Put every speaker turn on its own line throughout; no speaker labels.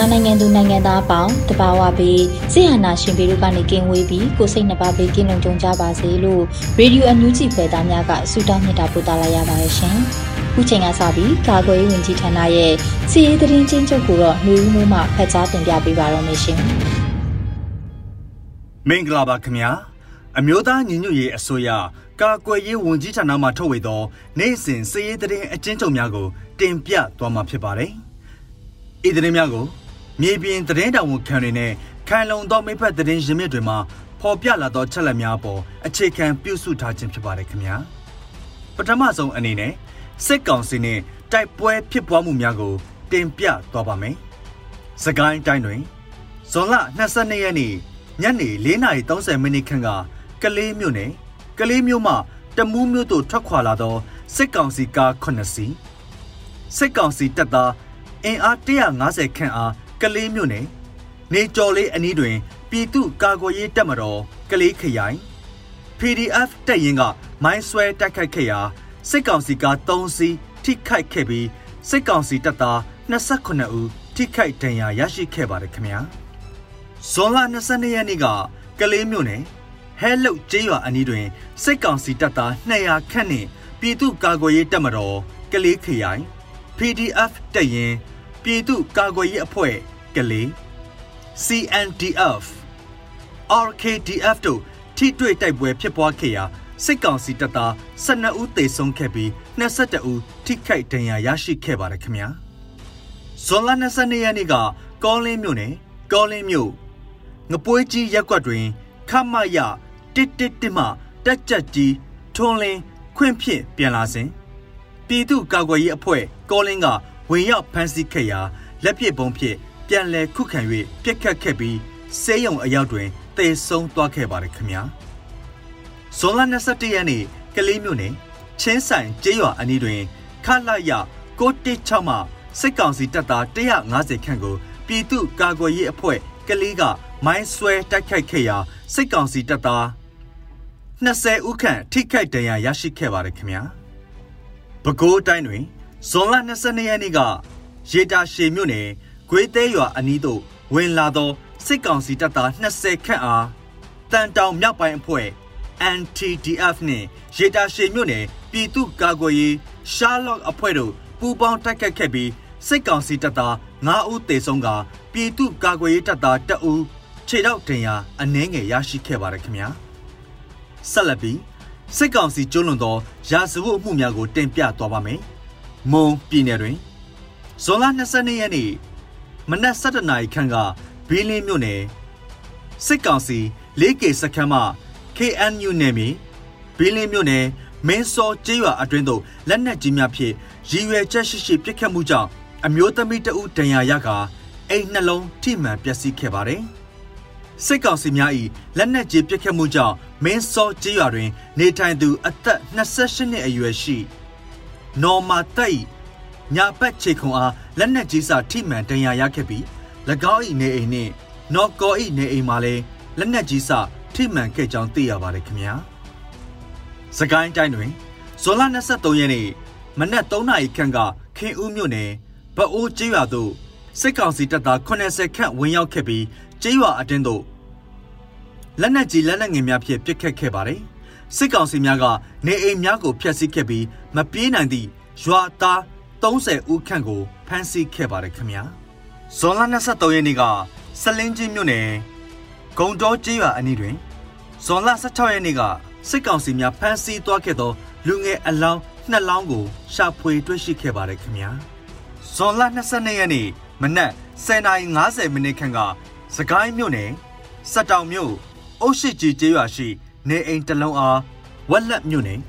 မြန်မာနိုင်ငံသူနိုင်ငံသားအပေါင်းတဘာဝပြီးစိတ်ဟာနာရှင်ပေတို့ကနေကင်းဝေးပြီးကိုစိတ်နှပါပေးကင်းလုံးကြုံကြပါစေလို့ရေဒီယိုအန်ယူဂျီဖွယ်သားများကဆုတောင်းမြတ်တာပို့သလာရပါတယ်ရှင်။ခုချိန်ကစပြီးကာကွယ်ရေးဝန်ကြီးဌာနရဲ့စီရေးသတင်းချင်းချုပ်ကိုတော့နှွေဦးမိုးမှဖတ်ကြားတင်ပြပေးပါတော့မယ်ရှင်။
မင်္ဂလာပါခင်ဗျာ။အမျိုးသားညီညွတ်ရေးအစိုးရကာကွယ်ရေးဝန်ကြီးဌာနမှထုတ်ဝေသောနိုင်စဉ်စီရေးသတင်းအချင်းချုပ်များကိုတင်ပြသွားမှာဖြစ်ပါတယ်။ဤသတင်းများကို မြေပြင်သတင်းတောင်ဝန်ခံတွေနဲ့ခံလုံသောမိဖက်သတင်းရင်းမြစ်တွေမှာပေါ်ပြလာသောချက်လက်များပေါ်အခြေခံပြုစုထားခြင်းဖြစ်ပါတယ်ခင်ဗျာပထမဆုံးအနေနဲ့စစ်ကောင်စီနဲ့တိုက်ပွဲဖြစ်ပွားမှုများကိုတင်ပြသွားပါမယ်စကိုင်းတိုင်းတွင်ဇွန်လ22ရက်နေ့ညနေ4:30မိနစ်ခန့်ကကလေးမြို့နယ်ကလေးမြို့မှတမူးမြို့သို့ထွက်ခွာလာသောစစ်ကောင်စီကား9စီးစစ်ကောင်စီတပ်သားအင်အား150ခန့်အား ကလေးမြို့နယ်နေကျော်လေးအနီးတွင် ပြည်သူ့ကာကွယ်ရေးတပ်မတော်ကလေးခရိုင် PDF တပ်ရင်းကမိုင်းဆွဲတိုက်ခိုက်ခဲ့ရာစစ်ကောင်စီက3စီးထိခိုက်ခဲ့ပြီးစစ်ကောင်စီတပ်သား28ဦးထိခိုက်ဒဏ်ရာရရှိခဲ့ပါတယ်ခင်ဗျာဇွန်လ22ရက်နေ့ကကလေးမြို့နယ်ဟဲလုတ်ကျေးရွာအနီးတွင်စစ်ကောင်စီတပ်သား200ခန့်နှင့်ပြည်သူ့ကာကွယ်ရေးတပ်မတော်ကလေးခရိုင် PDF တပ်ရင်း ပြည်သူ့ကာကွယ်ရေးအဖွဲ့ကလေး CNDF RKDF တို့ထိတွေ့တိုက်ပွဲဖြစ်ပွားခဲ့ရာစစ်ကောင်စီတပ်သား12ဦးသေဆုံးခဲ့ပြီး22ဦးထိခိုက်ဒဏ်ရာရရှိခဲ့ပါတယ်ခင်ဗျာဇွန်လ22ရက်နေ့ကကောလင်းမြို့နယ်ကောလင်းမြို့ငပွေးကြီးရက်ကွက်တွင်ခမရတစ်တစ်တစ်မှတက်ကြက်ကြီးထွန်းလင်းခွင့်ဖြင့်ပြန်လာစဉ်ပြည်သူ့ကာကွယ်ရေးအဖွဲ့ကောလင်းက ဝင်ရောက်ဖမ်းဆီးခဲ့ရာလက်ပစ်ပုံးဖြင့်ပြန်လည်ခုခံ၍ပြစ်ခတ်ခဲ့ပြီးစေးရုံအရောက်တွင်တေဆုံးသွားခဲ့ပါတယ်ခင်ဗျာဇွန်လ21ရက်နေ့ကလေးမြို့နယ်ချင်းဆိုင်ကျေးရွာအနီးတွင်ခလာရ616မှစိတ်ကောင်စီတပ်သား150ခန့်ကိုပြည်သူ့ကာကွယ်ရေးအဖွဲ့ကလေးကမိုင်းဆွဲတိုက်ခိုက်ခဲ့ရာစိတ်ကောင်စီတပ်သား20ဦးခန့်ထိခိုက်ဒဏ်ရာရရှိခဲ့ပါတယ်ခင်ဗျာပဲခူးတိုင်းတွင် ဇွန်လ22ရက်နေ့ကရေတာရှည်မြို့နယ်ဂွေးသေးရွာအနီးသို့ဝင်လာသောစစ်ကောင်စီတပ်သား20ခန့်အားတန်တောင်မြောက်ပိုင်းအဖွဲ့ NTDF နှင့်ရေတာရှည်မြို့နယ်ပြည်သူ့ကာကွယ်ရေးရှားလော့အဖွဲ့တို့ပူးပေါင်းတိုက်ခတ်ခဲ့ပြီးစစ်ကောင်စီတပ်သား9ဦးသေဆုံးကပြည်သူ့ကာကွယ်ရေးတပ်သား2ဦးခြေထောက်ဒဏ်ရာအနည်းငယ်ရရှိခဲ့ပါတယ်ခင်ဗျာဆက်လက်ပြီးစစ်ကောင်စီကျွလွန်သောရာဇဝတ်မှုများကိုတင်ပြသွားပါမယ် မွန်ပြည်နယ်တွင်ဇွန်လ22ရက်နေ့မနက်7:00နာရီခန့်ကဘီလင်းမြို့နယ်စစ်ကောင်စီ 4K စခန်းမှ KNU နယ်မြေဘီလင်းမြို့နယ်မင်းစောကျေးရွာအတွင်းသို့လက်နက်ကြီးများဖြင့်ရည်ရွယ်ချက်ရှိရှိပစ်ခတ်မှုကြောင့်အမျိုးသမီးတဦးဒဏ်ရာရကာအိမ်နှလုံးထိမှန်ပျက်စီးခဲ့ပါတယ်။စစ်ကောင်စီများ၏လက်နက်ကြီးပစ်ခတ်မှုကြောင့်မင်းစောကျေးရွာတွင် နေထိုင်သူအသက်28နှစ်အရွယ်ရှိ နော်မာတက်၏ညာဘက်ခြေခုံအားလက်နက်ကြီးစာထိမှန်ဒဏ်ရာရခဲ့ပြီး၎င်း၏နေအိမ်နှင့်နော်ကော်၏နေအိမ်မှာလည်းလက်နက်ကြီးစာထိမှန်ခဲ့ကြောင်းသိရပါတယ်ခင်ဗျာ။စကိုင်းတိုင်းတွင်ဇွန်လ23ရက်နေ့မနက်3နာရီခန့်ကခင်ဦးမြို့နယ်ဗအိုးကျေးရွာသို့စစ်ကောင်စီတပ်သား80ခန့်ဝင်ရောက်ခဲ့ပြီးကျေးရွာအတွင်းသို့လက်နက်ကြီးလက်နက်ငယ်များဖြင့်ပစ်ခတ်ခဲ့ပါတယ်။ စစ်ကောင်စီများကနေအိမ်များကိုဖျက်ဆီးခဲ့ပြီးမပြေးနိုင်သည့်ရွာသား30ဦးခန့်ကိုဖမ်းဆီးခဲ့ပါတယ်ခင်ဗျာဇွန်လ23ရက်နေ့ကစလင်းချင်းမြို့နယ်ဂုံတော်ကျေးရွာအနီးတွင်ဇွန်လ16ရက်နေ့ကစစ်ကောင်စီများဖမ်းဆီးသွားခဲ့သောလူငယ်အလောင်းနှစ်လောင်းကိုရှာဖွေတွေ့ရှိခဲ့ပါတယ်ခင်ဗျာဇွန်လ22ရက်နေ့မနက်10:50မိနစ်ခန့်ကစကိုင်းမြို့နယ်စက်တောင်မြို့အုတ်ရှိကြီးကျေးရွာရှိ နေအိမ်တလုံးအားဝက်လက်မြို့နယ်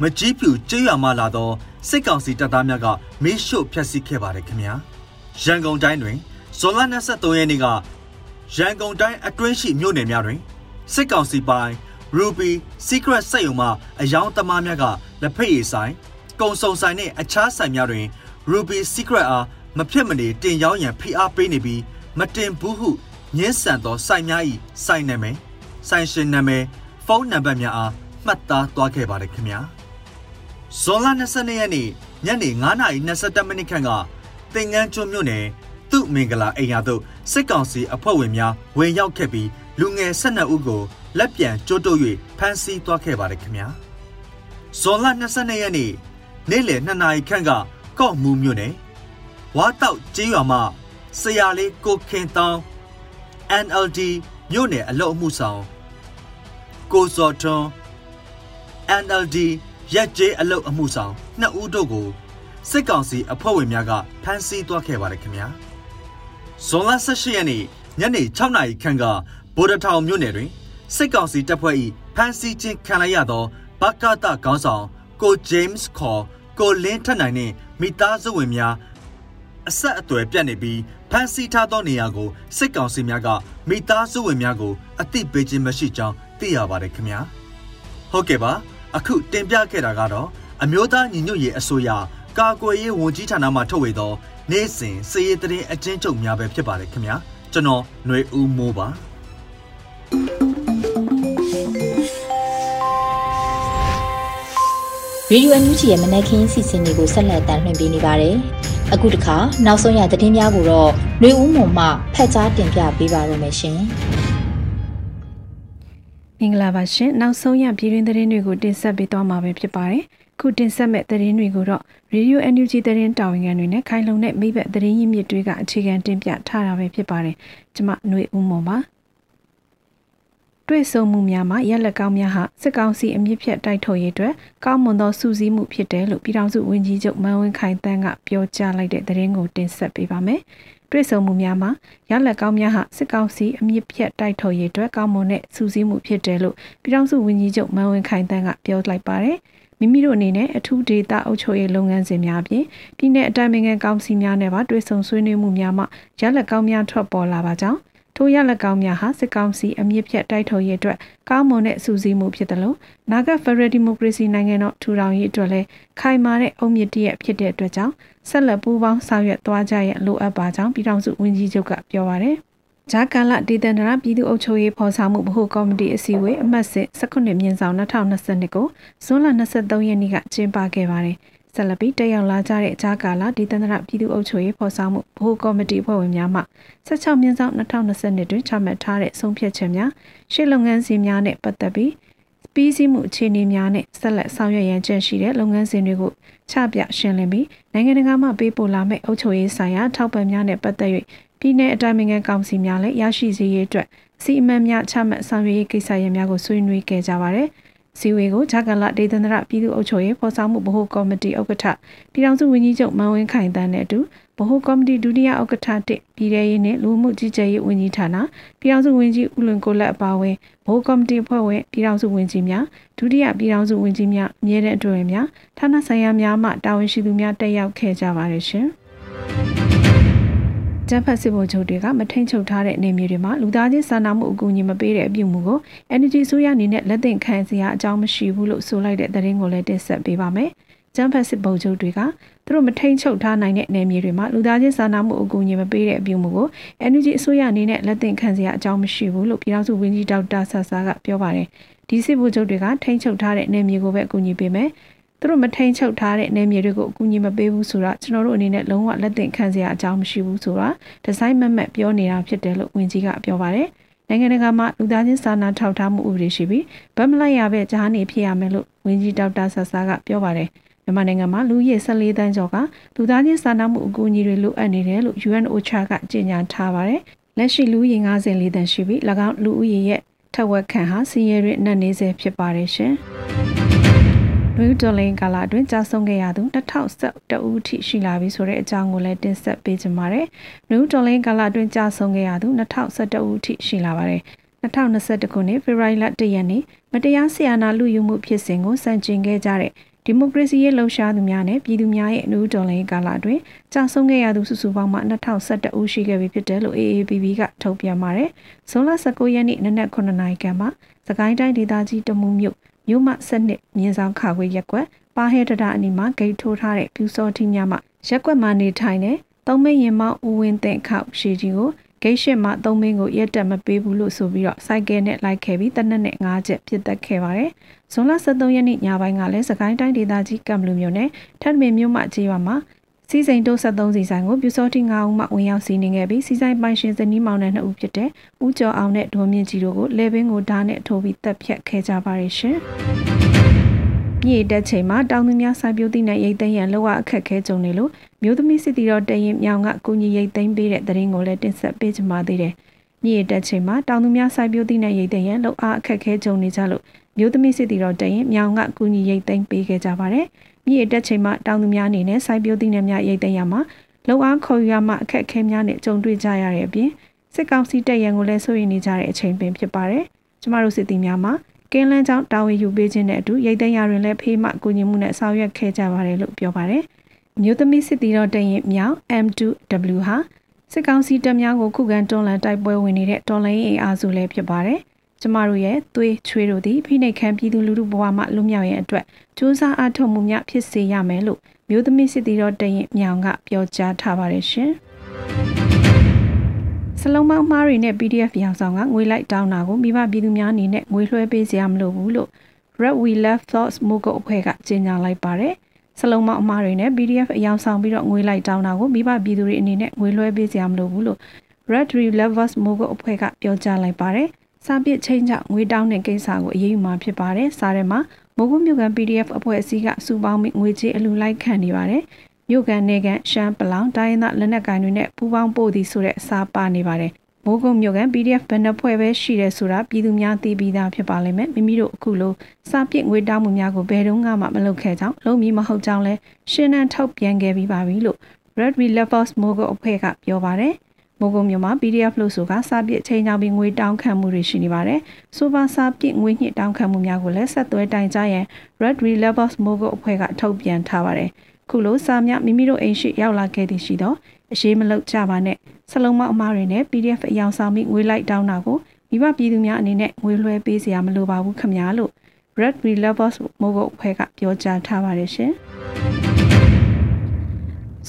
မကြီးပြူကျေးရွာမှလာသောစစ်ကောင်စီတပ်သားများကမေးရှို့ဖျက်ဆီးခဲ့ပါတယ်ခင်ဗျာရန်ကုန်တိုင်းတွင်ဇွန်လ23ရက်နေ့ကရန်ကုန်တိုင်းအတွင်းရှိမြို့နယ်များတွင်စစ်ကောင်စီပိုင်း Ruby Secret စက်ရုံမှအယောင်သမားများကလက်ဖက်ရည်ဆိုင်ကုံစုံဆိုင်နဲ့အခြားဆိုင်များတွင် Ruby Secret အားမဖြစ်မနေတင်ရောင်းရန်ဖိအားပေးနေပြီးမတင်ဘူးဟုညှင်းဆန်သောဆိုင်များ၏ဆိုင်နာမည်ဆိုင်ရှင်နာမည်ဖု န်းနံပါတ်များအားမှတ်သားသွားခဲ့ပါတယ်ခင်ဗျာဇွန်လ22ရက်နေ့ညနေ9:27မိနစ်ခန့်ကသင်္ကန်းကျွန်းမြို့နယ်သူ့မင်္ဂလာအိမ်ယာသို့စစ်ကောင်စီအဖွဲ့ဝင်များဝင်ရောက်ခဲ့ပြီးလူငယ်12ဦးကိုလက်ပြန်ကျိုးတုပ်၍ဖမ်းဆီးသွားခဲ့ပါတယ်ခင်ဗျာဇွန်လ22ရက်နေ့နေ့လယ်2နာရီခန့်ကကော့မူမြို့နယ်ဝါတောက်ကျေးရွာမှဆရာလေးကိုခင်တောင်း NLD မြို့နယ်အလုပ်အမှုဆောင် ကိုစော်ထွန်း NLD ရက်ကျေးအလုပ်အမှုဆောင်နှစ်ဦးတို့ကိုစစ်ကောင်စီအဖွဲ့ဝင်များကဖမ်းဆီးသွားခဲ့ပါတယ်ခင်ဗျာဇွန်လ18ရက်နေ့ညနေ6နာရီခန့်ကဗိုလ်တထောင်မြို့နယ်တွင်စစ်ကောင်စီတပ်ဖွဲ့၏ဖမ်းဆီးခြင်းခံလိုက်ရသောဘကတခေါင်းဆောင်ကိုဂျိမ်းစ်ခေါ်ကိုလင်းထက်နိုင်နှင့်မိသားစုဝင်များအဆက်အသွယ်ပြတ်နေပြီးဖမ်းဆီးထားသောနေရာကိုစစ်ကောင်စီများကမိသားစုဝင်များကိုအသိပေးခြင်းမရှိကြောင်း သိရပါတယ်ခင်ဗျာဟုတ်ကဲ့ပါအခုတင်ပြခဲ့တာကတော့အမျိုးသားညီညွတ်ရေးအစိုးရကာကွယ်ရေးဝန်ကြီးဌာနမှထုတ်ဝေသောနေ့စဉ်စည်ရေးတရင်အကျဉ်းချုပ်များပဲဖြစ်ပါတယ်ခင်ဗျာကျွန်တော်ຫນွေဦးမိုးပါ
ရေဒီယိုအန်ယူဂျီရဲ့မနက်ခင်းစီစဉ်တွေကိုဆက်လက်တင်ပြနေပါတယ်။အခုတခါနောက်ဆုံးရသတင်းများကိုတော့နှွေဦးမုံမှဖတ်ကြားတင်ပြပေးပါရမရှင်။
မင်္ဂလာပါရှင်။နောက်ဆုံးရပြည်တွင်းသတင်းတွေကိုတင်ဆက်ပေးသွားမှာပဲဖြစ်ပါတယ်။ခုတင်ဆက်မဲ့သတင်းတွေကိုတော့ Radio NUG သတင်းတာဝန်ခံတွေနဲ့ခိုင်လုံတဲ့မိဘသတင်းရင်းမြစ်တွေကအခြေခံတင်ပြထားတာပဲဖြစ်ပါတယ်။ကျွန်မຫນွေဦးမုံပါ။တွေ့ဆုံမှုများမှာရက်လက်ကောင်းများဟာစစ်ကောင်စီအမြင့်ဖြတ်တိုက်ထုတ်ရေးအတွက်ကောင်းမွန်သောစူးစီးမှုဖြစ်တယ်လို့ပြည်ထောင်စုဝန်ကြီးချုပ်မန်ဝင်းခိုင်တန်းကပြောကြားလိုက်တဲ့သတင်းကိုတင်ဆက်ပေးပါမယ်။ တွေ့ဆုံမှုများမှာရလက်ကောင်းများဟာစစ်ကောင်စီအမြင့်ဖြတ်တိုက်ထုတ်ရေးအတွက်ကောင်းမွန်တဲ့စူးစီးမှုဖြစ်တယ်လို့ပြည်ထောင်စုဝန်ကြီးချုပ်မန်ဝင်းခိုင်တန်းကပြောလိုက်ပါတယ်။မိမိတို့အနေနဲ့အထူးဒေတာအုပ်ချုပ်ရေးလုပ်ငန်းစဉ်များအပြင်ပြည်내အတိုင်းအမြံကောင်စီများနဲ့ပါတွေ့ဆုံဆွေးနွေးမှုများမှရလက်ကောင်းများထွက်ပေါ်လာပါကြောင်းထိုရလက်ကောင်းများဟာစစ်ကောင်စီအမြင့်ဖြတ်တိုက်ထုတ်ရေးအတွက်ကောင်းမွန်တဲ့အစူးစီးမှုဖြစ်တယ်လို့နာဂတ်ဖက်ဒရယ်ဒီမိုကရေစီနိုင်ငံတော်ထူထောင်ရေးအတွက်လည်းခိုင်မာတဲ့အုံမြင့်တရက်ဖြစ်တဲ့အတွက်ကြောင့် ဆက်လက်ပူးပေါင်းဆောင်ရွက်သွားကြရလိုအပ်ပါကြောင်းပြည်ထောင်စုဝန်ကြီးချုပ်ကပြောပါရယ်ဂျာကန်လဒေသန္တရပြည်သူ့အုပ်ချုပ်ရေးဖော်ဆောင်မှုဗဟိုကော်မတီအစည်းအဝေးအမှတ်စဉ်19မြင်းဆောင်2022ကိုဇွန်လ23ရက်နေ့ကကျင်းပခဲ့ပါတယ်။ဆက်လက်ပြီးတက်ရောက်လာကြတဲ့အခြားကာလဒေသန္တရပြည်သူ့အုပ်ချုပ်ရေးဖော်ဆောင်မှုဗဟိုကော်မတီအဖွဲ့ဝင်များမှ16မြင်းဆောင်2020တွင်ချမှတ်ထားတဲ့ဆုံးဖြတ်ချက်များရှေ့လုပ်ငန်းစဉ်များနဲ့ပတ်သက်ပြီး ပြီးစီးမှုအခြေအနေများနဲ့ဆက်လက်ဆောင်ရွက်ရန်ကြံရှိတဲ့လုပ်ငန်းစဉ်တွေကိုချပြရှင်းလင်းပြီးနိုင်ငံတကာမှပေးပို့လာမယ့်အုပ်ချုပ်ရေးဆိုင်ရာထောက်ပံ့များနဲ့ပတ်သက်၍ပြည်내အတိုင်းအမြံကောင်စီများလည်းရရှိစေရေးအတွက်စီအမံများချမှတ်ဆောင်ရွက်ရေးကိစ္စရပ်များကိုဆွေးနွေးခဲ့ကြပါတယ်။စီဝေကိုဂျာကန်လဒေသန္တရပြည်သူ့အုပ်ချုပ်ရေးဖော်ဆောင်မှုဗဟိုကော်မတီဥက္ကဋ္ဌပြည်ထောင်စုဝန်ကြီးချုပ်မန်ဝင်းခိုင်တန်းနဲ့အတူ ဗဟိုကော်မတီဒုတိယဥက္ကဋ္ဌတစ်ပြည်ထရေးနဲ့လူမှုကြီးကြပ်ရေးဝန်ကြီးဌာနပြည်ထောင်စုဝန်ကြီးဦးလွင်ကိုလက်အပါအဝင်ဗဟိုကော်မတီအဖွဲ့ဝင်ပြည်ထောင်စုဝန်ကြီးများဒုတိယပြည်ထောင်စုဝန်ကြီးများအမြဲတမ်းအတွင်းများဌာနဆိုင်ရာများမှတာဝန်ရှိသူများတက်ရောက်ခဲ့ကြပါတယ်ရှင်။ကျန်းဖတ်စစ်ဗိုလ်ချုပ်တွေကမထိန်ချုပ်ထားတဲ့နေမြေတွေမှာလူသားချင်းစာနာမှုအကူအညီမပေးတဲ့အပြုအမူကို Energy ဆိုရအနေနဲ့လက်သင့်ခံစရာအကြောင်းမရှိဘူးလို့ဆိုလိုက်တဲ့သတင်းကိုလည်းတင်ဆက်ပေးပါမယ်။ ကျန်းဖတ်စစ်ဗိုလ်ချုပ်တွေကသူတို့မထိန်ချုပ်ထားနိုင်တဲ့နေမြေတွေမှာလူသားချင်းစာနာမှုအကူအညီမပေးတဲ့အပြုအမူကို Energy အစိုးရအနေနဲ့လက်သင့်ခံစရာအကြောင်းမရှိဘူးလို့ပြည်ထောင်စုဝန်ကြီးဒေါက်တာဆာဆာကပြောပါတယ်။ဒီစစ်ဗိုလ်ချုပ်တွေကထိန်ချုပ်ထားတဲ့နေမြေကိုပဲအကူအညီပေးမယ်။သူတို့မထိန်ချုပ်ထားတဲ့နေမြေတွေကိုအကူအညီမပေးဘူးဆိုတော့ကျွန်တော်တို့အနေနဲ့လုံးဝလက်သင့်ခံစရာအကြောင်းမရှိဘူးဆိုတာဒီဇိုင်းမက်မက်ပြောနေတာဖြစ်တယ်လို့ဝန်ကြီးကပြောပါတယ်နိုင်ငံတကာမှာလူသားချင်းစာနာထောက်ထားမှုဥပဒေရှိပြီးဗတ်မလိုက်ရပဲဂျားနေဖြစ်ရမယ်လို့ဝန်ကြီးဒေါက်တာဆဆာကပြောပါတယ် မြန်မာနိုင်ငံမှာလူရေ14တန်းကျော်ကလူသားချင်းစာနာမှုအကူအညီတွေလိုအပ်နေတယ်လို့ UNOCHA ကကြေညာထားပါတယ်။လက်ရှိလူရေ54တန်းရှိပြီး၎င်းလူဦးရေရဲ့ထက်ဝက်ခန့်ဟာစီးရဲတွေနဲ့နေစေဖြစ်ပါတယ်ရှင်။လူဒေါ်လင်းကာလာအတွင်းကြာဆုံးခဲ့ရသူ2012ဦးထိရှိလာပြီဆိုတဲ့အကြောင်းကိုလည်းတင်ဆက်ပေးကြပါမယ်။လူဒေါ်လင်းကာလာအတွင်းကြာဆုံးခဲ့ရသူ2012ဦးထိရှိလာပါတယ်။2021ခုနှစ်ဖေဖော်ဝါရီလ1ရက်နေ့မတရားဆီယာနာလူယူမှုဖြစ်စဉ်ကိုစန့်ကျင်ခဲ့ကြတဲ့ ဒီမိုကရေစီရဲ့လှုပ်ရှားသူများနဲ့ပြည်သူများရဲ့အနူးတော်လှန်ရေးကာလအတွင်းကြာဆုံးခဲ့ရသူစုစုပေါင်းမှ2011ဦးရှိခဲ့ပြီဖြစ်တယ်လို့ AAPP ကထုတ်ပြန်ပါတယ်။ဇွန်လ19ရက်နေ့နနက်9နာရီခန့်မှာစကိုင်းတိုင်းဒေသကြီးတမူးမြို့မြို့မစနစ်မြင်းဆောင်ခါခွေရက်ကွက်ပါဟဲတရအနီမှာဂိတ်ထိုးထားတဲ့ပြူစောထီများမှရက်ကွက်မှာနေထိုင်တဲ့သုံးမင်းရင်မောင်းဦးဝင်းတဲ့ခောက်ရှိကြီးကို ဂိတ်ရှစ်မှာသုံးမင်းကိုရက်တက်မပေးဘူးလို့ဆိုပြီးတော့စိုက်ကဲနဲ့လိုက်ခဲ့ပြီးတနက်နဲ့၅ချက်ပြစ်တက်ခဲ့ပါတယ်။ဇွန်လ23ရက်နေ့ညပိုင်းကလည်းစကိုင်းတိုင်းဒေသကြီးကံဘလူမျိုးနဲ့ထပ်မင်မြို့မှကြေးရွာမှာစီစိန်တိုး73စီဆိုင်ကိုပြူစောတိ9ဦးမှဝင်ရောက်စီးနေခဲ့ပြီးစီဆိုင်ပိုင်ရှင်ဇနီးမောင်နှံ2ဦးဖြစ်တဲ့ဦးကျော်အောင်နဲ့ဒေါ်မြင့်ကြီးတို့ကိုလေဘင်းကိုဓာတ်နဲ့ထိုးပြီးတပ်ဖြတ်ခဲ့ကြပါရရှင်။ မြေတက်ချိန်မှာတောင်သူများစိုက်ပျိုးသည့်နဲ့ရိတ်သိမ်းရန်လောကအခက်ခဲကြုံနေလို့မြို့သမီးစစ်တီတော်တရင်မြောင်ကကုညီရိတ်သိမ်းပေးတဲ့တရင်ကိုလည်းတင်ဆက်ပေးချင်ပါသေးတယ်။မြေတက်ချိန်မှာတောင်သူများစိုက်ပျိုးသည့်နဲ့ရိတ်သိမ်းရန်လောကအခက်ခဲကြုံနေကြလို့မြို့သမီးစစ်တီတော်တရင်မြောင်ကကုညီရိတ်သိမ်းပေးခဲ့ကြပါတယ်။မြေတက်ချိန်မှာတောင်သူများအနေနဲ့စိုက်ပျိုးသည့်နဲ့များရိတ်သိမ်းရမှာလုံအားခေါ်ယူရမှအခက်အခဲများနဲ့ကြုံတွေ့ကြရတဲ့အပြင်စစ်ကောင်စီတပ်ရန်ကိုလည်းစိုးရိမ်နေကြတဲ့အချိန်ပင်ဖြစ်ပါတယ်။ကျမတို့စစ်တီများမှာ ကင်းလန်းချောင်းတာဝန်ယူပေးခြင်းနဲ့အတူရိတ်သိမ်းရတွင်လည်းဖေးမှကူညီမှုနဲ့ဆောင်ရွက်ခဲ့ကြပါတယ်လို့ပြောပါတယ်။မြို့သမီးစစ်တီတော်တရင်မြောင် M2W ဟာစစ်ကောင်စီတပ်များကိုခုခံတွန်းလှန်တိုက်ပွဲဝင်နေတဲ့တော်လှန်ရေးအင်အားစုလည်းဖြစ်ပါတယ်။ကျမတို့ရဲ့သွေးချွေးတို့သည်ဖိနှိပ်ခံပြည်သူလူထုဘဝမှလွတ်မြောက်ရန်အတွက်စူးစမ်းအားထုတ်မှုများဖြစ်စေရမယ်လို့မြို့သမီးစစ်တီတော်တရင်မြောင်ကပြောကြားထားပါတယ်ရှင်။ စလုံးမောင်းမားတွေနဲ့ PDF ရောင်ဆောင်ကငွေလိုက်တောင်းတာကိုမိဘပြည်သူများအနေနဲ့ငွေလွှဲပေးစရာမလိုဘူးလို့ Red We Love Thoughts မို့ကုတ်အဖွဲ့ကကြေညာလိုက်ပါတယ်။စလုံးမောင်းအမားတွေနဲ့ PDF အယောင်ဆောင်ပြီးတော့ငွေလိုက်တောင်းတာကိုမိဘပြည်သူတွေအနေနဲ့ငွေလွှဲပေးစရာမလိုဘူးလို့ Red We Lovers မို့ကုတ်အဖွဲ့ကပြောကြားလိုက်ပါတယ်။စာပစ်ချင်းချငွေတောင်းတဲ့ကိစ္စကိုအရေးယူမှာဖြစ်ပါတယ်။စားထဲမှာမိုးကုတ်မြို့ကန် PDF အဖွဲ့အစည်းကစုပေါင်းပြီးငွေကြေးအလူလိုက်ခံနေပါတယ်။ မြို့ကန်နေကန်ရှမ်းပလောင်တိုင်းသားလက်နက်ကိုင်တွေနဲ့ပူးပေါင်းပို့သည်ဆိုတဲ့အစားပါနေပါတယ်မိုးကုတ်မြို့ကန် PDF ဘယ်နှဖွဲ့ပဲရှိတယ်ဆိုတာပြည်သူများသိပြီးသားဖြစ်ပါလိမ့်မယ်မိမိတို့အခုလိုစာပစ်ငွေတောင်းမှုများကိုဘယ်တော့မှမလုပ်ခဲ့ကြောင်းလုံးမီမဟုတ်ကြောင်းလဲရှင်းနှန်းထုတ်ပြန်ခဲ့ပြီးပါပြီလို့ Red We Levels မိုးကုတ်အဖွဲ့ကပြောပါတယ်မိုးကုတ်မြို့မှာ PDF လို့ဆိုကစာပစ်ချိန်ကြောင်ပြီးငွေတောင်းခံမှုတွေရှိနေပါတယ်။ဆိုပါစာပစ်ငွေညှစ်တောင်းခံမှုများကိုလည်းဆက်သွဲတိုင်ကြားရန် Red We Levels မိုးကုတ်အဖွဲ့ကထုတ်ပြန်ထားပါတယ်။ ခုလိုစာများမိမိတို့အိမ်ရှိရောက်လာခဲ့သည်ရှိသောအရေးမလုပ်ကြပါနဲ့စလုံးမအမားတွေနဲ့ PDF အယောင်ဆောင်ပြီးငွေလိုက်တောင်းတာကိုမိဘပြည်သူများအနေနဲ့ငွေလွှဲပေးစရာမလိုပါဘူးခင်ဗျာလို့ Red Relevers မိုးကုတ်အဖွဲ့ကပြောကြားထားပါတယ်ရှင်။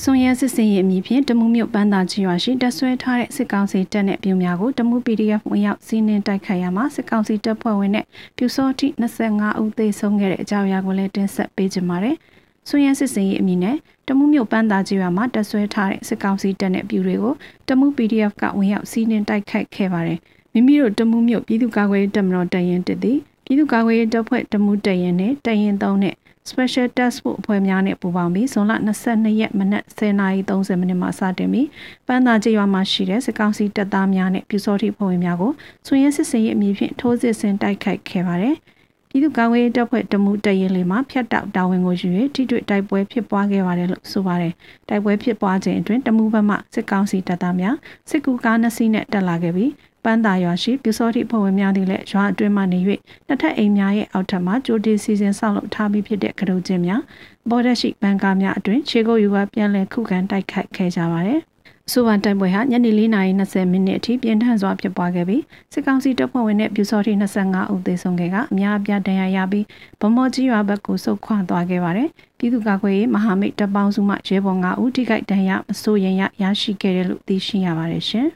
ဆွန်ရဲစစ်စင်ရဲ့အမည်ဖြင့်တမှုမြို့ပန်းသာချီရွာရှိတက်ဆွဲထားတဲ့စစ်ကောင်စီတပ်နဲ့ပြည်များကိုတမှု PDF ဝင်ရောက်စီးနင်းတိုက်ခိုက်ရမှာစစ်ကောင်စီတပ်ဖွဲ့ဝင်နဲ့ပြူစောတိ25ဦးသေဆုံးခဲ့တဲ့အကြောင်းအရာကိုလည်းတင်ဆက်ပေးကြပါမယ်။ ဆွန်ရဲစစ်စင်ရဲ့အမည်နဲ့တမှုမြို့ပန်းသာချီရွာမှာတက်ဆွဲထားတဲ့စစ်ကောင်စီတပ်နဲ့ပြည်တွေကိုတမှု PDF ကဝင်ရောက်စီးနင်းတိုက်ခိုက်ခဲ့ပါတယ်။မိမိတို့တမှုမြို့ပြည်သူ့ကာကွယ်ရေးတပ်မတော်တရင်တစ်သည်ပြည်သူ့ကာကွယ်ရေးတပ်ဖွဲ့တမှုတရင်နဲ့တရင်3နဲ့ Special Task Force အဖွဲ့များနဲ့ပူးပေါင်းပြီးဇွန်လ22ရက်မနက်10:30မိနစ်မှစတင်ပြီးပန်းသာကျေးရွာမှာရှိတဲ့စစ်ကောင်စီတပ်သားများနဲ့ပြူစောတိဖွဲ့ဝင်များကိုဆွေရင်းစစ်စင်ရေးအမည်ဖြင့်ထိုးစစ်ဆင်တိုက်ခိုက်ခဲ့ပါတယ်။ ပြည်သူ့ကာကွယ်ရေးတပ်ဖွဲ့တမှုတရင်လေးမှာဖျက်တောက်တာဝန်ကိုယူ၍ထိတွေ့တိုက်ပွဲဖြစ်ပွားခဲ့ပါတယ်လို့ဆိုပါတယ်။တိုက်ပွဲဖြစ်ပွားခြင်းအတွင်းတမှုဘက်မှစစ်ကောင်စီတပ်သားများစစ်ကူကားနှစ်စီးနဲ့တက်လာခဲ့ပြီးပန်းသာရွာရှိပြူစောတိဖွဲ့ဝင်များသည်လည်းရွာအတွင်းမှနေ၍နှစ်ထပ်အိမ်များရဲ့အောက်ထပ်မှကြိုတင်စီစဉ်ဆောက်လုပ်ထားပြီးဖြစ်တဲ့ကရုချင်းများပေါ်တက်ရှိဘန်ကာများအတွင်ခြေကုပ်ယူကပြန်လည်ခုခံတိုက်ခိုက်ခဲ့ကြပါတယ်။ ဆိုပါတိုက်ပွဲဟာညနေ4:20မိနစ်အထိပြင်းထန်စွာဖြစ်ပွားခဲ့ပြီးစစ်ကောင်စီတပ်ဖွဲ့ဝင်နဲ့ပြူစောတိ25ဦးသေဆုံးခဲ့ကအများအပြားဒဏ်ရာရပြီးဗမော်ကြီးရွာဘက်ကိုဆုတ်ခွာသွားခဲ့ပါတယ်။ပြည်သူ့ကာကွယ်ရေးမဟာမိတ်တပ်ပေါင်းစုမှရဲဘော်5ဦးထိခိုက်ဒဏ်ရာမဆိုးရင်ရရရှိခဲ့တယ်လို့သိရှိရပါတယ်ရှင်။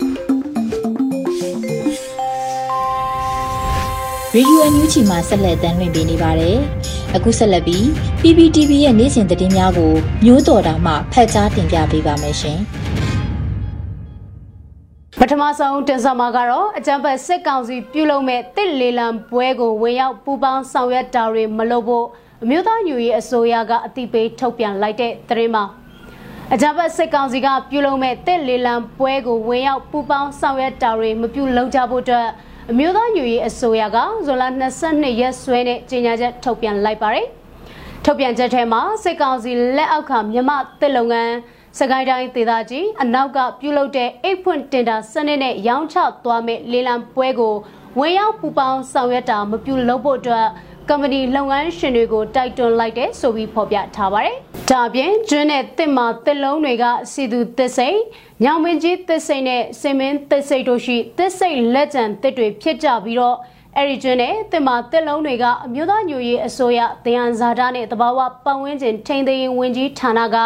ရေဒီယိုအန်ယူဂျီမှာဆက်လက်တင်ပြနေပါတယ်။အခုဆက်လက်ပြီး PPTV ရဲ့နေ့စဉ်သတင်းများကိုမျိုးတော်တာမှဖတ်ကြားတင်ပြပေးပါမယ်ရှင်။
ပထမဆုံးတင်ဆက်မှာကတော့အကြံဖက်စစ်ကောင်စီပြုလုပ်မဲ့တစ်လေလံပွဲကိုဝင်ရောက်ပူးပေါင်းဆောင်ရွက်တာတွေမလုပ်ဖို့အမျိုးသားညူရေးအစိုးရကအတိပေးထုတ်ပြန်လိုက်တဲ့သတင်းမှာအကြမ်းဖက်စစ်ကောင်စီကပြုလုပ်မဲ့တစ်လေလံပွဲကိုဝင်ရောက်ပူပေါင်းဆောင်ရွက်တာတွေမပြုလုပ်ကြဖို့အတွက်အမျိုးသားညူရေးအစိုးရကဇွန်လ22ရက်စွဲနဲ့ကြေညာချက်ထုတ်ပြန်လိုက်ပါတယ်။ထုတ်ပြန်ချက်ထဲမှာစစ်ကောင်စီလက်အောက်ကမြမတစ်လုပ်ငန်း စကိုင်းတိုင်းဒေသကြီးအနောက်ကပြုလုပ်တဲ့အိတ်ဖွင့်တင်တာစနစ်နဲ့ရောင်းချသွားမဲ့လေလံပွဲကိုဝင်ရောက်ပူပေါင်းဆောင်ရွက်တာမပြုလုပ်ဖို့အတွက်ကမ္ပဏီလုပ်ငန်းရှင်တွေကိုတိုက်တွန်းလိုက်တဲ့ဆိုပြီးဖော်ပြထားပါတယ်။ဒါအပြင်ကျွန်းနဲ့တစ်မာတစ်လုံးတွေကစီသူသစ်စိန်ညောင်မင်းကြီးသစ်စိန်နဲ့စင်မင်းသစ်စိန်တို့ရှိသစ်စိန်လက်ကျန်သစ်တွေဖြစ်ကြပြီးတော့ အဲ့ဒီကျွန်းနဲ့တင်မာတက်လုံးတွေကအမျိုးသားညိုရေးအစိုးရတယံဇာတာနဲ့တဘာဝပတ်ဝန်းကျင်ထိန်းသိမ်းရေးဝန်ကြီးဌာနက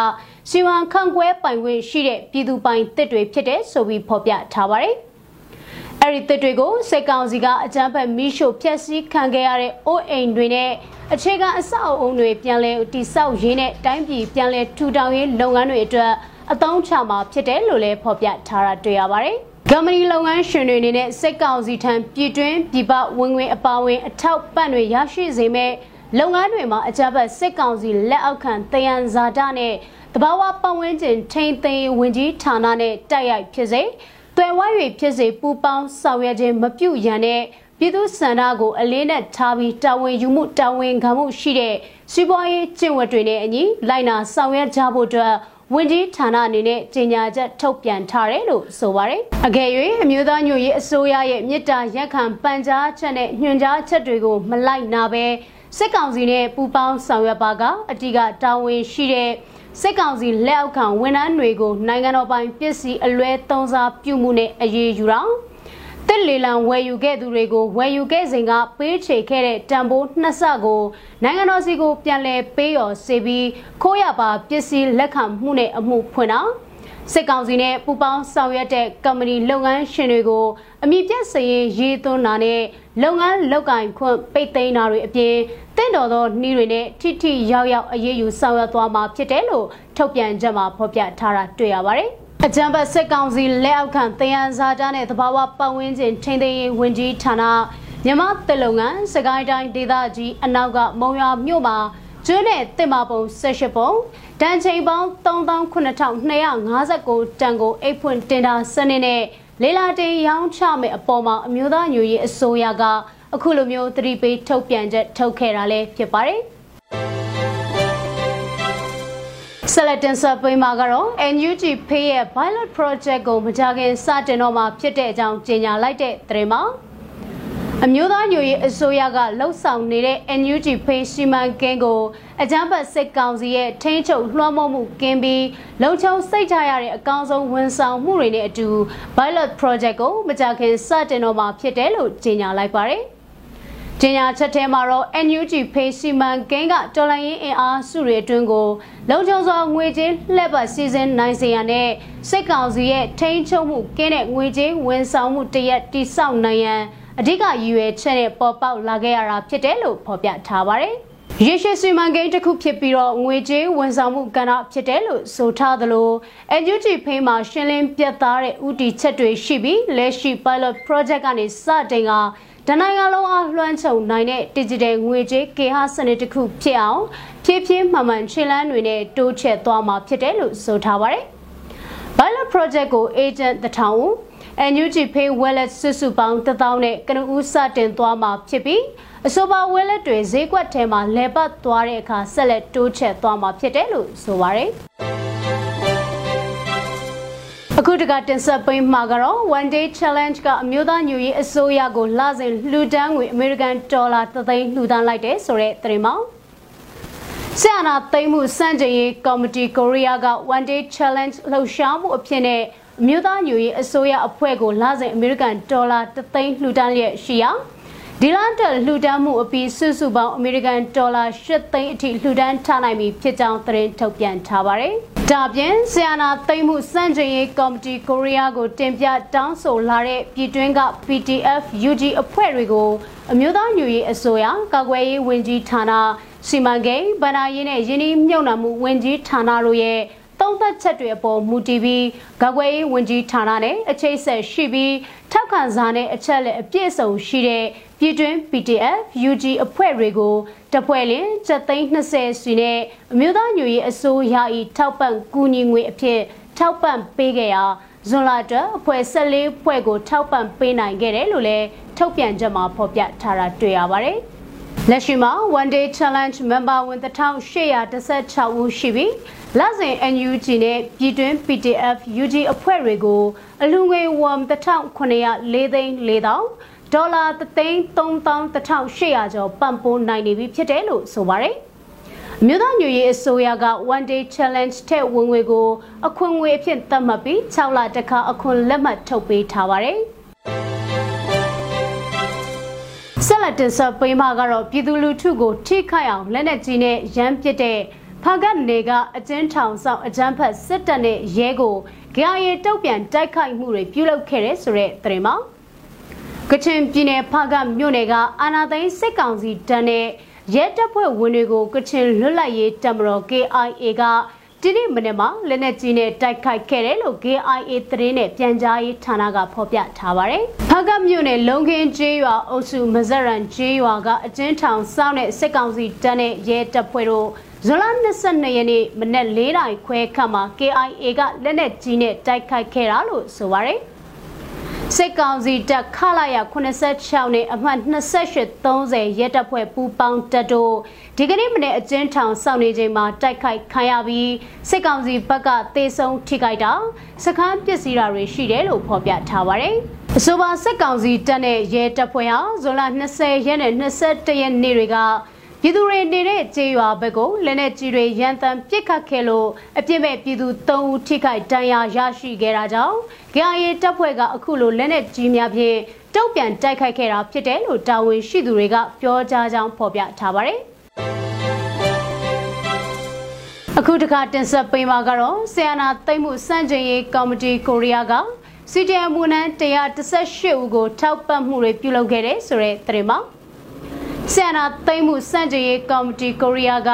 စီဝံခန့်ခွဲပိုင်ခွင့်ရှိတဲ့ပြည်သူပိုင်တစ်တွေဖြစ်တဲ့ဆိုပြီးဖော်ပြထားပါတယ်။အဲ့ဒီတစ်တွေကိုစိတ်ကောင်စီကအကြမ်းဖက်မိရှို့ဖျက်ဆီးခံခဲ့ရတဲ့အိုးအိမ်တွေနဲ့အခြေခံအဆောက်အုံတွေပြန်လည်တည်ဆောက်ရေးနဲ့တိုင်းပြည်ပြန်လည်ထူထောင်ရေးလုပ်ငန်းတွေအတွက်အသုံးချမှာဖြစ်တယ်လို့လည်းဖော်ပြထားတာတွေ့ရပါတယ်။ ကမ္ပဏီလုပ်ငန်းရှင်တွေအနေနဲ့စိတ်ကောင်စီထံပြည်တွင်းပြည်ပဝင်ငွေအပါဝင်အထောက်ပံ့တွေရရှိစေမဲ့လုပ်ငန်းတွေမှာအကြမ်းဖက်စစ်ကောင်စီလက်အောက်ခံတယံဇာတနဲ့တဘာဝပတ်ဝန်းကျင်ထိန်းသိမ်းဝင်ကြီးဌာနနဲ့တိုက်ရိုက်ဖြစ်စေတွယ်ဝိုင်း၍ဖြစ်စေပူပေါင်းဆောင်ရွက်ခြင်းမပြုရန်နဲ့ပြည်သူစန္ဒကိုအလေးနဲ့ထားပြီးတာဝန်ယူမှုတာဝန်ခံမှုရှိတဲ့စီးပွားရေးကျင့်ဝတ်တွေနဲ့အညီလိုက်နာဆောင်ရွက်ကြဖို့အတွက် ဝန်ကြီးဌာနအနေနဲ့ကြေညာချက်ထုတ်ပြန်ထားတယ်လို့ဆိုပါတယ်။အကယ်၍အမျိုးသားညွရေးအစိုးရရဲ့မြစ်တာရက်ခံပန်ကြားချက်နဲ့ညွှန်ကြားချက်တွေကိုမလိုက်နာဘဲစစ်ကောင်စီနဲ့ပူးပေါင်းဆောင်ရွက်ပါကအတိကတာဝန်ရှိတဲ့စစ်ကောင်စီလက်အောက်ခံဝန်ထမ်းတွေကိုနိုင်ငံတော်ပိုင်ပစ္စည်းအလွဲသုံးစားပြုမှုနဲ့အရေးယူတာတ စ်လေလံဝယ်ယူခဲ့သူတွေကိုဝယ်ယူခဲ့စဉ်ကပေးချေခဲ့တဲ့တံပိုးနှစ်ဆကိုနိုင်ငံတော်စီကိုပြန်လည်ပေးရော်စေပြီးခိုးရပါပစ္စည်းလက်ခံမှုနဲ့အမှုဖွင့်တာစစ်ကောင်စီနဲ့ပူပေါင်းဆောင်ရွက်တဲ့ကမ္ပဏီလုပ်ငန်းရှင်တွေကိုအမိပြတ်စရင်ရေးသွင်းတာနဲ့လုပ်ငန်းလောက်ကင်ခွင့်ပိတ်သိမ်းတာတွေအပြင်တင့်တော်သောနှီးတွေနဲ့ထိထိရောက်ရောက်အရေးယူဆောင်ရွက်သွားမှာဖြစ်တယ်လို့ထုတ်ပြန်ချက်မှာဖော်ပြထားတာတွေ့ရပါတယ်။ အကြံပတ်စစ်ကောင်စီလက်အောက်ခံတယံဇာတာနဲ့သဘာဝပတ်ဝန်းကျင်ထိန်းသိမ်းရေးဝန်ကြီးဌာနမြမတလုံငန်းစကိုင်းတိုင်းဒေသကြီးအနောက်ကမုံရွာမြို့မှာကျွန်းနဲ့တင်မာပုံ18ပုံတန်ချိန်ပေါင်း39259တန်ကိုအိတ်ဖွင့်တင်တာစနစ်နဲ့လေလာတင်ရောင်းချမဲ့အပေါ်မှာအမျိုးသားညွရေးအစိုးရကအခုလိုမျိုးသတိပေးထုတ်ပြန်ချက်ထုတ်ခဲ့တာလည်းဖြစ်ပါတယ်။ ဆက်လက်တင်ဆက်ပေးမှာကတော့ NUG Pay ရဲ့ Pilot Project ကိုမကြခင်စတင်တော့မှာဖြစ်တဲ့အကြောင်းကြေညာလိုက်တဲ့သတင်းမှာအမျိုးသားညွရေးအစိုးရကလှုပ်ဆောင်နေတဲ့ NUG Pay စီမံကိန်းကိုအကြမ်းဖက်စစ်ကောင်စီရဲ့ထိန်းချုပ်လွှမ်းမိုးမှုကင်းပြီးလုံခြုံစိတ်ချရတဲ့အကောင်းဆုံးဝန်ဆောင်မှုတွေနဲ့အတူ Pilot Project ကိုမကြခင်စတင်တော့မှာဖြစ်တယ်လို့ကြေညာလိုက်ပါတယ်။ ကျင်းညာချက်ထဲမှာတော့ NUG ဖေးစီမံကိန်းကတော်လိုင်းရင်အင်အားစုတွေအတွင်းကိုလုံခြုံစွာငွေကြေးလှည့်ပတ်စီစဉ်နိုင်စေရန်စစ်ကောင်စီရဲ့ထိန်းချုပ်မှုကင်းတဲ့ငွေကြေးဝန်ဆောင်မှုတရက်တိစောက်နိုင်ရန်အဓိကရည်ရွယ်ချက်နဲ့ပေါ်ပေါက်လာခဲ့ရတာဖြစ်တယ်လို့ဖော်ပြထားပါတယ်။ရေရှည်စီမံကိန်းတစ်ခုဖြစ်ပြီးတော့ငွေကြေးဝန်ဆောင်မှုကဏ္ဍဖြစ်တယ်လို့ဆိုထားသလို NUG ဖေးမှာရှင်းလင်းပြတ်သားတဲ့ဥတီချက်တွေရှိပြီးလက်ရှိ pilot project ကနေစတင်က တနိုင်ငံလုံးအားလွှမ်းခြုံနိုင်တဲ့ digital ငွေကြေးကေဟာစနစ်တစ်ခုဖြစ်အောင်ဖြည်းဖြည်းမှန်မှန်ခြေလမ်းတွေနဲ့တိုးချဲ့သွားမှာဖြစ်တယ်လို့ဆိုထားပါတယ်။ Pilot Project ကို agent တထောင်ဦး NUG Pay Wallet စုစုပေါင်း1000နဲ့ကနဦးစတင်သွားမှာဖြစ်ပြီးအဆိုပါ wallet တွေဈေးကွက်ထဲမှာလဲပတ်သွားတဲ့အခါဆက်လက်တိုးချဲ့သွားမှာဖြစ်တယ်လို့ဆိုပါတယ်။ အခုတကတင်ဆက်ပေးမှာကတော့ one day challenge ကအမျိုးသားညူရေးအစိုးရကိုလစဉ်လှူဒန်းငွေအမေရိကန်ဒေါ်လာ3သိန်းလှူဒန်းလိုက်တယ်ဆိုတဲ့သတင်းမှာဆရာနာသိမ်းမှုစန့်ကျင်ရေးကော်မတီကိုရီးယားက one day challenge လှုပ်ရှားမှုအဖြစ်နဲ့အမျိုးသားညူရေးအစိုးရအဖွဲ့ကိုလစဉ်အမေရိကန်ဒေါ်လာ3သိန်းလှူဒန်းလျက်ရှိရာ ဒီလန်တက်လှူဒန်းမှုအပြီးစုစုပေါင်းအမေရိကန်ဒေါ်လာ၈သိန်းအထိလှူဒန်းထားနိုင်ပြီဖြစ်ကြောင်းသတင်းထုတ်ပြန်ထားပါတယ်။ဒါပြင်ဆီယနာသိမ်းမှုစန့်ကျင်ရေးကော်မတီကိုရီးယားကိုတင်ပြတောင်းဆိုလာတဲ့ပြည်တွင်းက PTF UG အဖွဲ့တွေကိုအမျိုးသားညွရေးအစိုးရကာကွယ်ရေးဝန်ကြီးဌာနစီမံကိန်းဗဏ္ဍာရေးနဲ့ယင်းနှိမ့်မြုပ်နှံမှုဝန်ကြီးဌာနတို့ရဲ့သုံးသက်ချက်တွေအပေါ်မူတည်ပြီးကာကွယ်ရေးဝန်ကြီးဌာနနဲ့အခြေဆက်ရှိပြီးထောက်ခံစာနဲ့အချက်လက်အပြည့်အစုံရှိတဲ့ ပြည်တွင်း PDF UG အဖွဲ့တွေကိုတဖွဲ့လင်730စီနဲ့အမျိုးသားညွရေးအစိုးရ၏ထောက်ပံ့ကူညီငွေအဖြစ်ထောက်ပံ့ပေးခဲ့ရာဇွန်လအတွက်အဖွဲ့14ဖွဲ့ကိုထောက်ပံ့ပေးနိုင်ခဲ့တယ်လို့လည်းထုတ်ပြန်ချက်မှာဖော်ပြထားတာတွေ့ရပါတယ်။လက်ရှိမှာ One Day Challenge member ဝင်1816ဦးရှိပြီးလစဉ် NUG နဲ့ပြည်တွင်း PDF UG အဖွဲ့တွေကိုအလူငွေဝမ်1900 4သိန်း4000 ဒေါ်လာ3,3800ကျော်ပံ့ပိုးနိုင်နေပြီဖြစ်တယ်လို့ဆိုပါတယ်။မြို့သားညွရေးအစိုးရက One Day Challenge တဲ့ဝင်ငွေကို အခွင့်ငွေအဖြစ်သတ်မှတ်ပြီး6လတခါအခွင့်လက်မှတ်ထုတ်ပေးထားပါတယ်။ဆက်လက်တင်ဆက်ပေးမှာကတော့ပြည်သူလူထုကိုထိခိုက်အောင်လက်နက်ကြီးနဲ့ရမ်းပစ်တဲ့ဖာကတ်နေကအကျဉ်းထောင်ဆောင်အကြမ်းဖက်စစ်တပ်နဲ့ရဲကိုကြာရီတုတ်ပြန်တိုက်ခိုက်မှုတွေပြုလုပ်ခဲ့တဲ့ဆိုတဲ့သတင်းမှာ ကချင်ပြည်နယ်ဖာကမြို့နယ်ကအာနာသိန်းစစ်ကောင်စီတန်းနဲ့ရဲတပ်ဖွဲ့ဝင်တွေကိုကချင်လွတ်လပ်ရေးတပ်မတော် KIA ကဒီနေ့မနေ့မှာလက်နက်ကြီးနဲ့တိုက်ခိုက်ခဲ့တယ်လို့ KIA သတင်းနဲ့ပြန်ကြားရေးဌာနကဖော်ပြထားပါတယ်။ဖာကမြို့နယ်လုံခင်းကျေးရွာအုပ်စုမဇရန်ကျေးရွာကအကျဉ်းထောင်စောင့်တဲ့စစ်ကောင်စီတန်းနဲ့ရဲတပ်ဖွဲ့တို့ဇွန်လ22ရက်နေ့မနက်၄နာရီခွဲခန့်မှာ KIA ကလက်နက်ကြီးနဲ့တိုက်ခိုက်ခဲ့တာလို့ဆိုပါတယ်။ စစ်ကောင်စီတပ်ခလာရ86နဲ့အမှတ်2830ရဲတပ်ဖွဲ့ပူးပေါင်းတပ်တို့ဒီကနေ့မနေ့အကျဉ်းထောင်စောင့်နေချိန်မှာတိုက်ခိုက်ခံရပြီးစစ်ကောင်စီဘက်ကတေဆုံးထိခိုက်တာစခန်းပစ္စည်းတွေရှိတယ်လို့ဖော်ပြထားပါတယ်။အဆိုပါစစ်ကောင်စီတပ်နဲ့ရဲတပ်ဖွဲ့ဟာဇွန်လ20ရက်နဲ့21ရက်နေ့တွေက ပြည်သူတွေနေတဲ့ကျေးရွာဘက်ကိုလက်နက်ကြီးတွေရန်တမ်းပစ်ခတ်ခဲ့လို့အပြစ်မဲ့ပြည်သူ၃ဦးထိခိုက်ဒဏ်ရာရရှိခဲ့တာကြောင့် GIA တပ်ဖွဲ့ကအခုလိုလက်နက်ကြီးများဖြင့်တုံ့ပြန်တိုက်ခိုက်ခဲ့တာဖြစ်တယ်လို့တာဝန်ရှိသူတွေကပြောကြားကြောင်းဖော်ပြထားပါတယ်အခုတခါတင်ဆက်ပေးမှာကတော့ဆီယနာသိမ့်မှုစန့်ကျင်ရေးကော်မတီကိုရီးယားကစီတီအမ်ဝန်ထမ်း118ဦးကိုထောက်ပံ့မှုတွေပြုလုပ်ခဲ့တဲ့ဆိုတဲ့သတင်းပါ ဆန္ဒသိမ်းမှုစန့်ကျင်ရေးကော်မတီကိုရီးယားက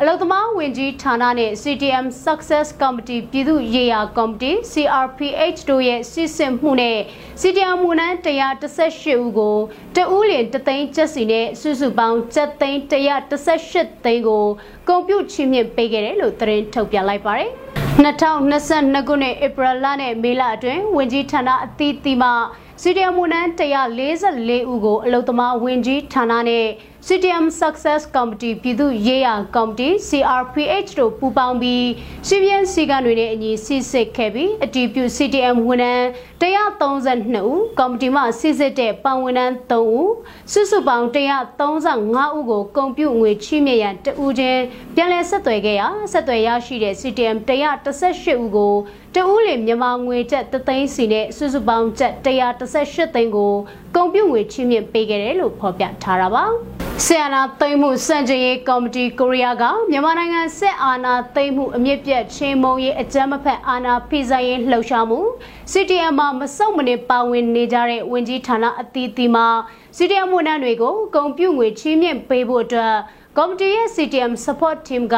အလုံသမားဝင်ကြီးဌာနနဲ့ CTM Success Committee ပြည်သူ့ရေးရာကော်မတီ CRPH တို့ရဲ့စီစဉ်မှုနဲ့ CTM မူနန်း118ဦးကိုတဦးလင်တသိန်းကျပ်စီနဲ့စုစုပေါင်းကျပ်သိန်း118သိန်းကိုကွန်ပျူတာချီးမြှင့်ပေးခဲ့တယ်လို့သတင်းထုတ်ပြန်လိုက်ပါတယ်2022ခုနှစ်ဧပြီလနဲ့မေလအတွင်းဝင်ကြီးဌာနအသီးသီးမှ စီဒီအမ်ဝန်ထမ်း144ဦးကိုအလုံသမားဝင်ကြီးဌာနနဲ့ CTM Success Committee ပြည်သူ့ရေးရာကော်မတီ CRPH တို့ပူးပေါင်းပြီးစီမံစည်းကမ်းတွေနဲ့အညီစစ်စစ်ခဲ့ပြီးအတည်ပြု CTM ဝန်ထမ်း132ဦးကော်မတီမှစစ်စစ်တဲ့ပန်ဝန်ထမ်း3ဦးစုစုပေါင်း135ဦးကိုကုန်ပြုငွေချီးမြှင့်ရန်တဦးချင်းပြန်လည်ဆက်သွယ်ခဲ့ရာဆက်သွယ်ရရှိတဲ့ CTM 118ဦးကို တဦးလင်မြန်မာငွေကျပ်3သိန်းစီနဲ့စုစုပေါင်းကျပ်118သိန်းကိုကုန်ပြုငွေချီးမြှင့်ပေးခဲ့တယ်လို့ဖော်ပြထားတာပါဆီယနာသိမ်းမှုစံကြရေးကော်မတီကိုရီးယားကမြန်မာနိုင်ငံစစ်အာဏာသိမ်းမှုအမြင့်ပြတ်ချင်းမုံရေးအကြမ်းမဖက်အာဏာဖိဆိုင်ရေးလှုပ်ရှားမှု CTM မှာမစုံမနေပါဝင်နေကြတဲ့ဝင်ကြီးဌာနအသီးသီးမှာ CTM ဝန်ထမ်းတွေကိုဂုံပြုငွေချီးမြှင့်ပေးဖို့အတွက် ကော်မတီရဲ့ CTM support team က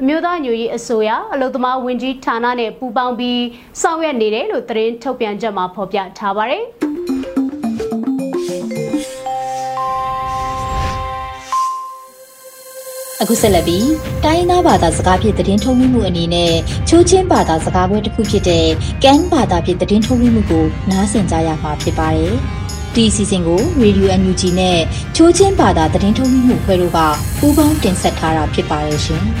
အမျိုးသားညွရေးအစိုးရအလုံသမားဝင်ကြီးဌာနနဲ့ပူးပေါင်းပြီးဆောင်ရွက်နေတယ်လို့သတင်းထုတ်ပြန်ချက်မှာဖော်ပြထားပါတယ်။
အခုဆက်လက်ပြီးတိုင်းသားဘာသာစကားဖြင့်သတင်းထုတ်လွှင့်မှုအနေနဲ့ချိုးချင်းဘာသာစကားပွဲတစ်ခုဖြစ်တဲ့ကန်ဘာသာဖြင့်သတင်းထုတ်လွှင့်မှုကိုနားဆင်ကြရမှာဖြစ်ပါတယ်။ ဒီအစီအစဉ်ကို Radio NUG နဲ့ချိုးချင်းဘာသာသတင်းထုတ်လွှင့်မှုဖွဲ့တို့ကပူးပေါင်းတင်ဆက်ထားတာဖြစ်ပါတယ်ရှင်။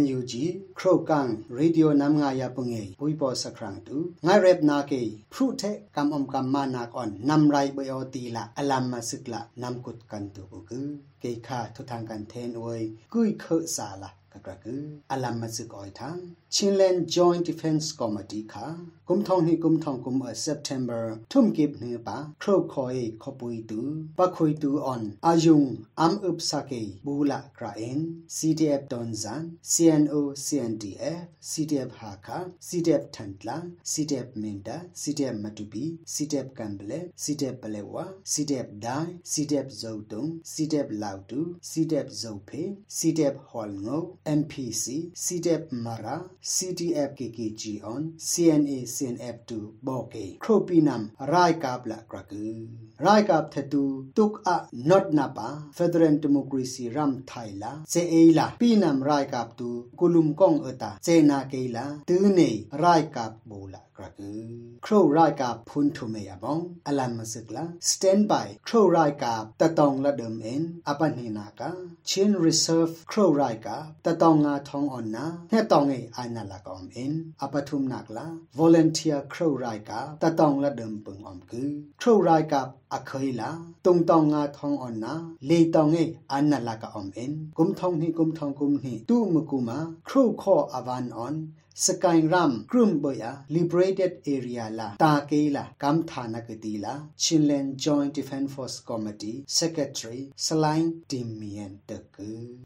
NUG ခရုကန်ရေဒီယိုနမ်ငါယာပုငေပွိပေါ်စခရန်တူငါရက်နာကေဖရုထေကမ်အုံကမ်မာနာကွန်နမ်ရိုင်ဘယောတီလာအလမ်မစကလာနမ်ကုတ်ကန်တူဘုကူကေခါထူထန်ကန်သင်ဝေကုိခေဆာလာကကကူအလမ်မစကောထန်ချင်းလန် Joint Defense Committee ခါกุมทองนี่กุมทองกุมเอ September ทุ่มกิบเนือปะครอคอยขปุยตูปะคุยตูออนอายุง kakraku alam mazuk oi thang chinland joint defense committee kha kum thong ni kum thong kum september thum kip ne pa khro khoi khopui tu pa khoi tu on ajung am up sake bula kraen ctf donzan cno cndf ctf haka ctf thantla ctf menda ctf matupi ctf kambale ctf palewa ctf dai ctf zodong ctf lautu ctf zope ctf holngo MPC CDF Mara CTF KKG on CNA CNF to boke Kropinam Rai Kabla Kraku Rai Kap Thatu Tuk a Not Napa Federal Democracy Ram Thaila Se Eila Pinam Rai Kap tu Kulum Kong Eta Se Na Keila Tu Ne Rai Kap Bola กระกือครไรกาพุนทุเมียบองอลันมาสึกละ stand by ครไรกาตะตองละเดิมเอ็นอปันหินากาชิน reserve ครไรกาตะตองงาทองอ่อนนาแน่ตองเออานาละกอมเอ็นอปทุมนักละ volunteer ครไรกาตะตองละเดิมปึงอมคือครไรกาအခွေလာတုံတောင်ငါထောင်းအွန်နာလေတောင်ငေအနလာကအ om en kum thong ni kum thong kum ni tu mu kuma khru kho avan on สกายรัมก စကိုင်ရမ်ကရုမ်ဘယာ liberated area လာတာကေလာကမ်ထာနာကတိလာချင်းလန် joint defense force committee secretary စလိုင်းတင်မီယန်တက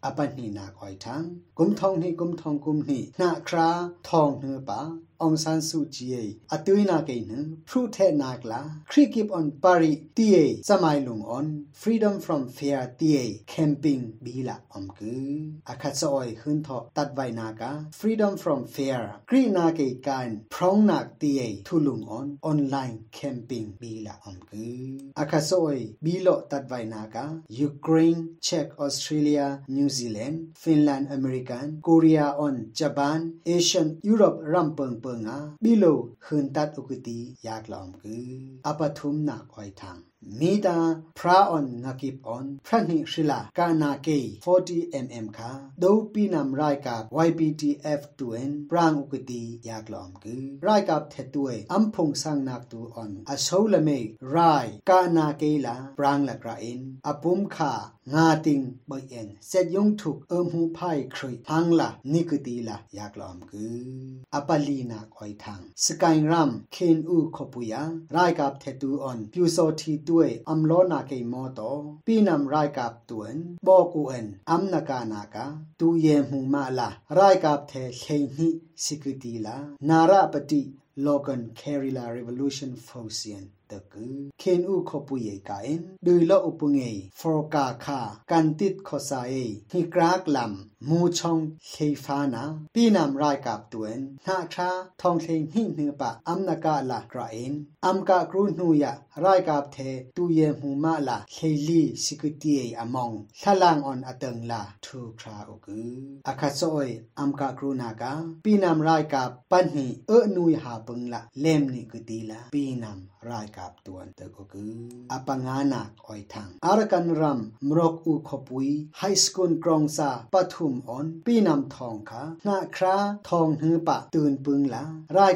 အပနိနာခွိုင်ထံဂုံထောင်းနေဂုံထောင်းဂုံနေနာခရာထောင်းနေပါ အောင်ဆန်းစုကြည်ရဲ့အသွေးနာကိနဖရုထဲနာကလာခရစ်ကိပွန်ပါရီတီယေစမိုင်လုံအွန် freedom from fear တီယေ camping ဘီလာအုံကူအခတ်စောယခွန်းထော့တတ်ဝိုင်နာက freedom from fear ခရီနာကိကန်ဖရောင်းနာတီယေထူလုံအွန် online camping ဘီလာအုံကူအခတ်စောယဘီလော့တတ်ဝိုင်နာက Ukraine Czech Australia New Zealand Finland American Korea on Japan Asian Europe ရမ်ပန်မ်ရိုက်က YPTF2N ပရန်ဥကတိယာကလမ်ကူရိုက်ကပ်ထေတွေအမ်ဖုံဆန်းနက်တူအွန်အဆိုးလမေရိုက်ကာနာကေလာပရန်လကရာအင်အပုမ်ခါငါတင်ဘိုင်အန်ဆက်ယုံထုအမ်ဟူဖိုင်ခရီဟန်လာနိကတိလာယာကလမ်ကူအပလီနာခွိုင်ထန်စကိုင်ရမ်ခင်ဥခပူယာရိုด้วยอัมโลนาเกมอโตปีนำรายกับตวนบอกอุเอ็นอัมนากานากาตูเยมูมาลารายกับเทเชนิสิกตีลานาราปฏิ Logan Kerala Revolution Fosian ตะกือเคนอูขปุยกาเอ็นดุยละอุปงเอฟอร์กาคากันติดขอสาเอฮิกรากลำมูชองเคฟานาปีนำรายกับตวนนาชาทองเคงหิเนือปะอัมนากาลากราเอ็นอัมกากรูนูยารายกับเทตูเยมูมาลาเคลีสิกตีเออมองทะลางออนอตึงลาทูคราอุกืออาคาโซยอัมกากรูนากาปีนำรายกับปันหีเออนุยหาปึงละเลมนิกตีลาปีนำรายกับตวนเตก็คืออปังานาคอยทางอารกันรัมมรกอุขปุยไฮสคูลกรองซาปทุมออนปีนำทองค่ะนาคราทองหือปะตื่นปึงละราย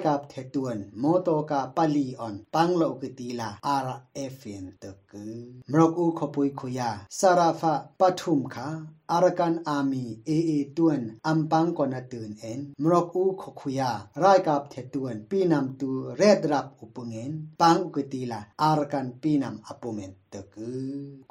กับเทตวนโมโตกาปาลีออนปังโลกตีลาอาราเอฟเอ็นเตกือมรกอุขปุยคุ Arakan Army AA Tuan Ampang Kona Tun En Mrok U Khokuya Rai Kap The Tuan Pinam Tu Red Rap Upungen Pang Kutila Arakan Pinam Apumen တကူ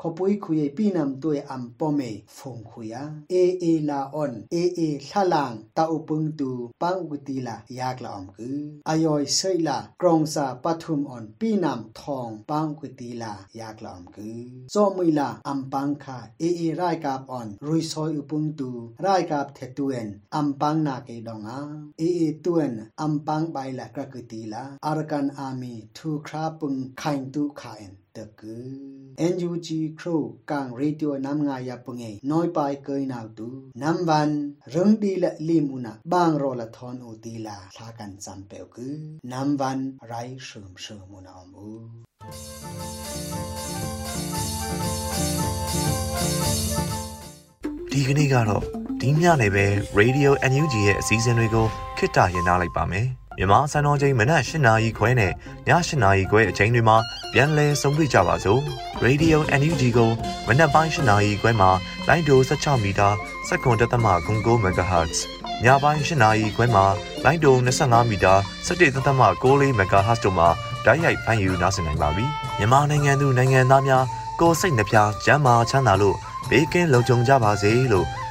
ခပွိခွေပီနမ်တွေအမ်ပမေဖုံခွေယာ AA လာအွန် AA လှလန်တာဥပငတူပန်းကတိလာယာကလာအမ်ကူအယောဆိလာကရောင်စာပထုမ်အွန်ပီနမ်ထောင်ပန်းကတိလာယာကလာအမ်ကူဇောမွေလာအမ်ပန်းခါ AA ရိုက်ကပ်အွန် rui soi upung tu rai kap the tuen ampang na ke donga e e tuen ampang bai la krakuti la arkan army thu khra pung khain tu khain တကူ NUG Crow ကန်ရေဒီယိုနမ်ငါယပုငေနိုယပိုင်ကိုင်းနောက်တူနမ်ဝန်ရုံဒီလလီမူနာဘန်ရောလသွန်ဦးတီလာလာကန်စံပေကူနမ်ဝန်ရိုင်ရှုံရှုံမူနာမူ
ဒီကနေ့ကတော့ဒီညနေပဲ Radio NUG ရဲ့အစည်းအဝေးကိုခਿੱတရရလိုက်ပါမယ်။မြန်မာစံတော်ချိန်မနက်၈နာရီခွဲနဲ့ည၈နာရီခွဲအချိန်တွေမှာ ပြန်လည်ဆုံးဖြတ်ကြပါစို့။ Radio NUG ကိုမနက်ပိုင်း၈နာရီခွဲမှာလိုင်းဒို16မီတာစက္ကန့်တသမ9 MHz ညပိုင်း၈နာရီခွဲမှာလိုင်းဒို25မီတာ17သမ6 MHz တို့မှာဓာတ်ရိုက်ဖမ်းယူနိုင်နိုင်ပါပြီ။မြန်မာနိုင်ငံသူနိုင်ငံသားများကိုစိတ်နှပြကျန်းမာချမ်းသာလို့ဘေးကင်းလုံခြုံကြပါစေလို့